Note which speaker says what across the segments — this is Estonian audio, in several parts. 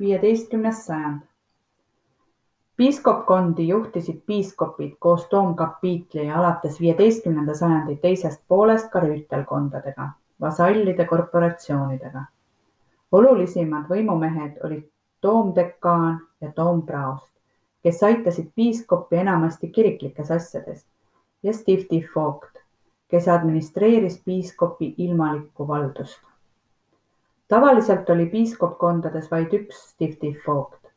Speaker 1: viieteistkümnes sajand Piiskopkondi juhtisid piiskopid koos toomkapiitli ja alates viieteistkümnenda sajandi teisest poolest ka rüütelkondadega, vasallide korporatsioonidega. olulisimad võimumehed olid toomdekaan ja toompraost, kes aitasid piiskopi enamasti kiriklikes asjades, ja stiftifoogt, kes administreeris piiskopi ilmalikku valdust. Tavaliselt oli piiskopkondades vaid üks stiftifoogt.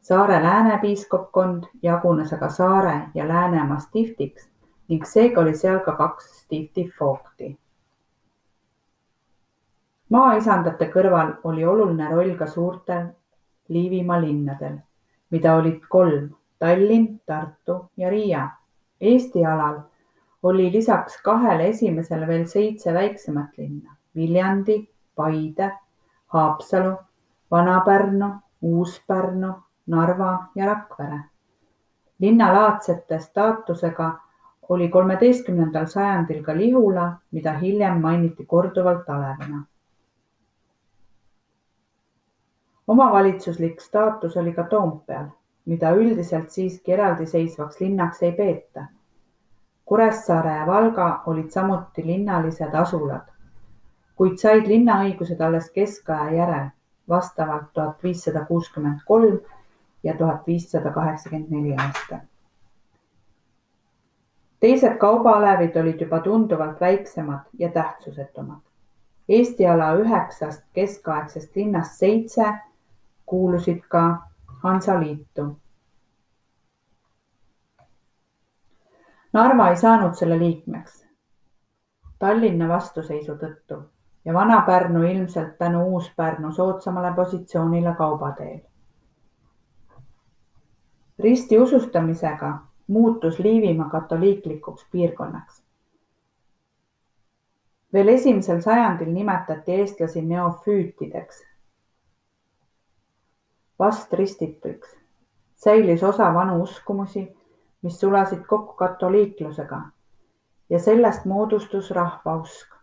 Speaker 1: Saare Lääne piiskopkond jagunes aga Saare ja Läänemaa stiftiks ning seega oli seal ka kaks stiftifoogti. maaisandate kõrval oli oluline roll ka suurtel Liivimaa linnadel, mida olid kolm Tallinn, Tartu ja Riia. Eesti alal oli lisaks kahele esimesele veel seitse väiksemat linna Viljandi, Paide, Haapsalu, Vana-Pärnu, Uus-Pärnu, Narva ja Rakvere. linnalaadsete staatusega oli kolmeteistkümnendal sajandil ka Lihula, mida hiljem mainiti korduvalt alevina. omavalitsuslik staatus oli ka Toompeal, mida üldiselt siiski eraldiseisvaks linnaks ei peeta. Kuressaare ja Valga olid samuti linnalised asulad, kuid said linnaõigused alles keskaja järel, vastavalt tuhat viissada kuuskümmend kolm ja tuhat viissada kaheksakümmend neli aastal. teised kaubalevid olid juba tunduvalt väiksemad ja tähtsusetumad. Eesti ala üheksast keskaegsest linnast seitse kuulusid ka Hansaliitu. Narva ei saanud selle liikmeks Tallinna vastuseisu tõttu ja Vana-Pärnu ilmselt tänu Uus-Pärnu soodsamale positsioonile kaubateel. ristiusustamisega muutus Liivimaa katoliiklikuks piirkonnaks. veel esimesel sajandil nimetati eestlasi neofüütideks vastristituiks, säilis osa vanu uskumusi, mis sulasid kokku katoliiklusega ja sellest moodustus rahvausk.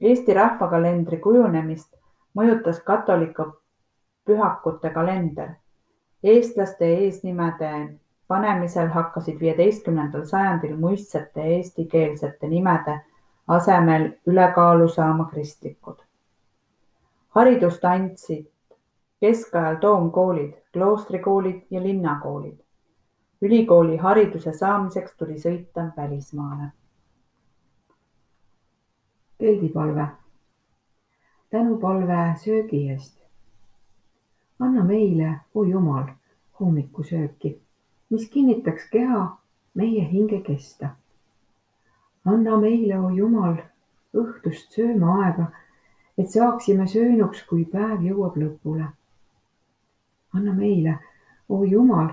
Speaker 1: Eesti rahvakalendri kujunemist mõjutas katoliku pühakute kalender. eestlaste eesnimede panemisel hakkasid viieteistkümnendal sajandil muistsete eestikeelsete nimede asemel ülekaalu saama kristlikud. haridust andsid Keskajal toomkoolid, kloostrikoolid ja linnakoolid. Ülikooli hariduse saamiseks tuli sõita välismaale.
Speaker 2: Keldipalve. tänupalve söögi eest. anna meile, o Jumal, hommikusööki, mis kinnitaks keha meie hinge kesta. anna meile, o Jumal, õhtust söömaaega, et saaksime söönuks, kui päev jõuab lõpule anna meile, oo Jumal,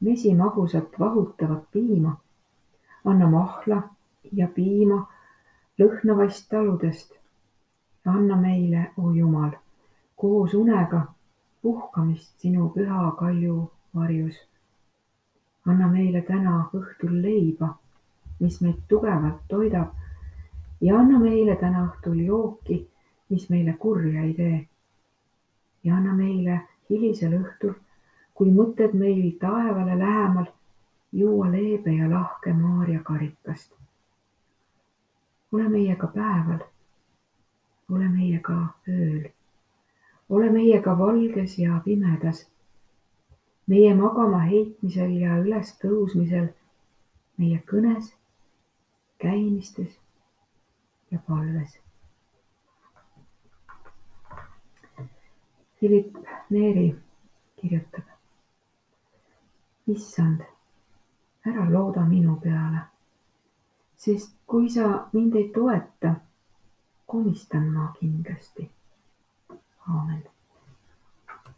Speaker 2: mesimagusat vahutavat piima. anna mahla ja piima lõhnavaist taludest. anna meile, oo Jumal, koos unega puhkamist sinu püha kalju varjus. anna meile täna õhtul leiba, mis meid tugevalt toidab ja anna meile täna õhtul jooki, mis meile kurja ei tee. ja anna meile hilisel õhtul, kui mõtted meil taevale lähemal, juua leebe ja lahke Maarja karikast. Ole meiega päeval, ole meiega ööl, ole meiega valges ja pimedas, meie magama heitmisel ja ülestõusmisel, meie kõnes, käimistes ja palves. Philip Neri kirjutab. issand, ära looda minu peale, sest kui sa mind ei toeta, komistan ma kindlasti. aamen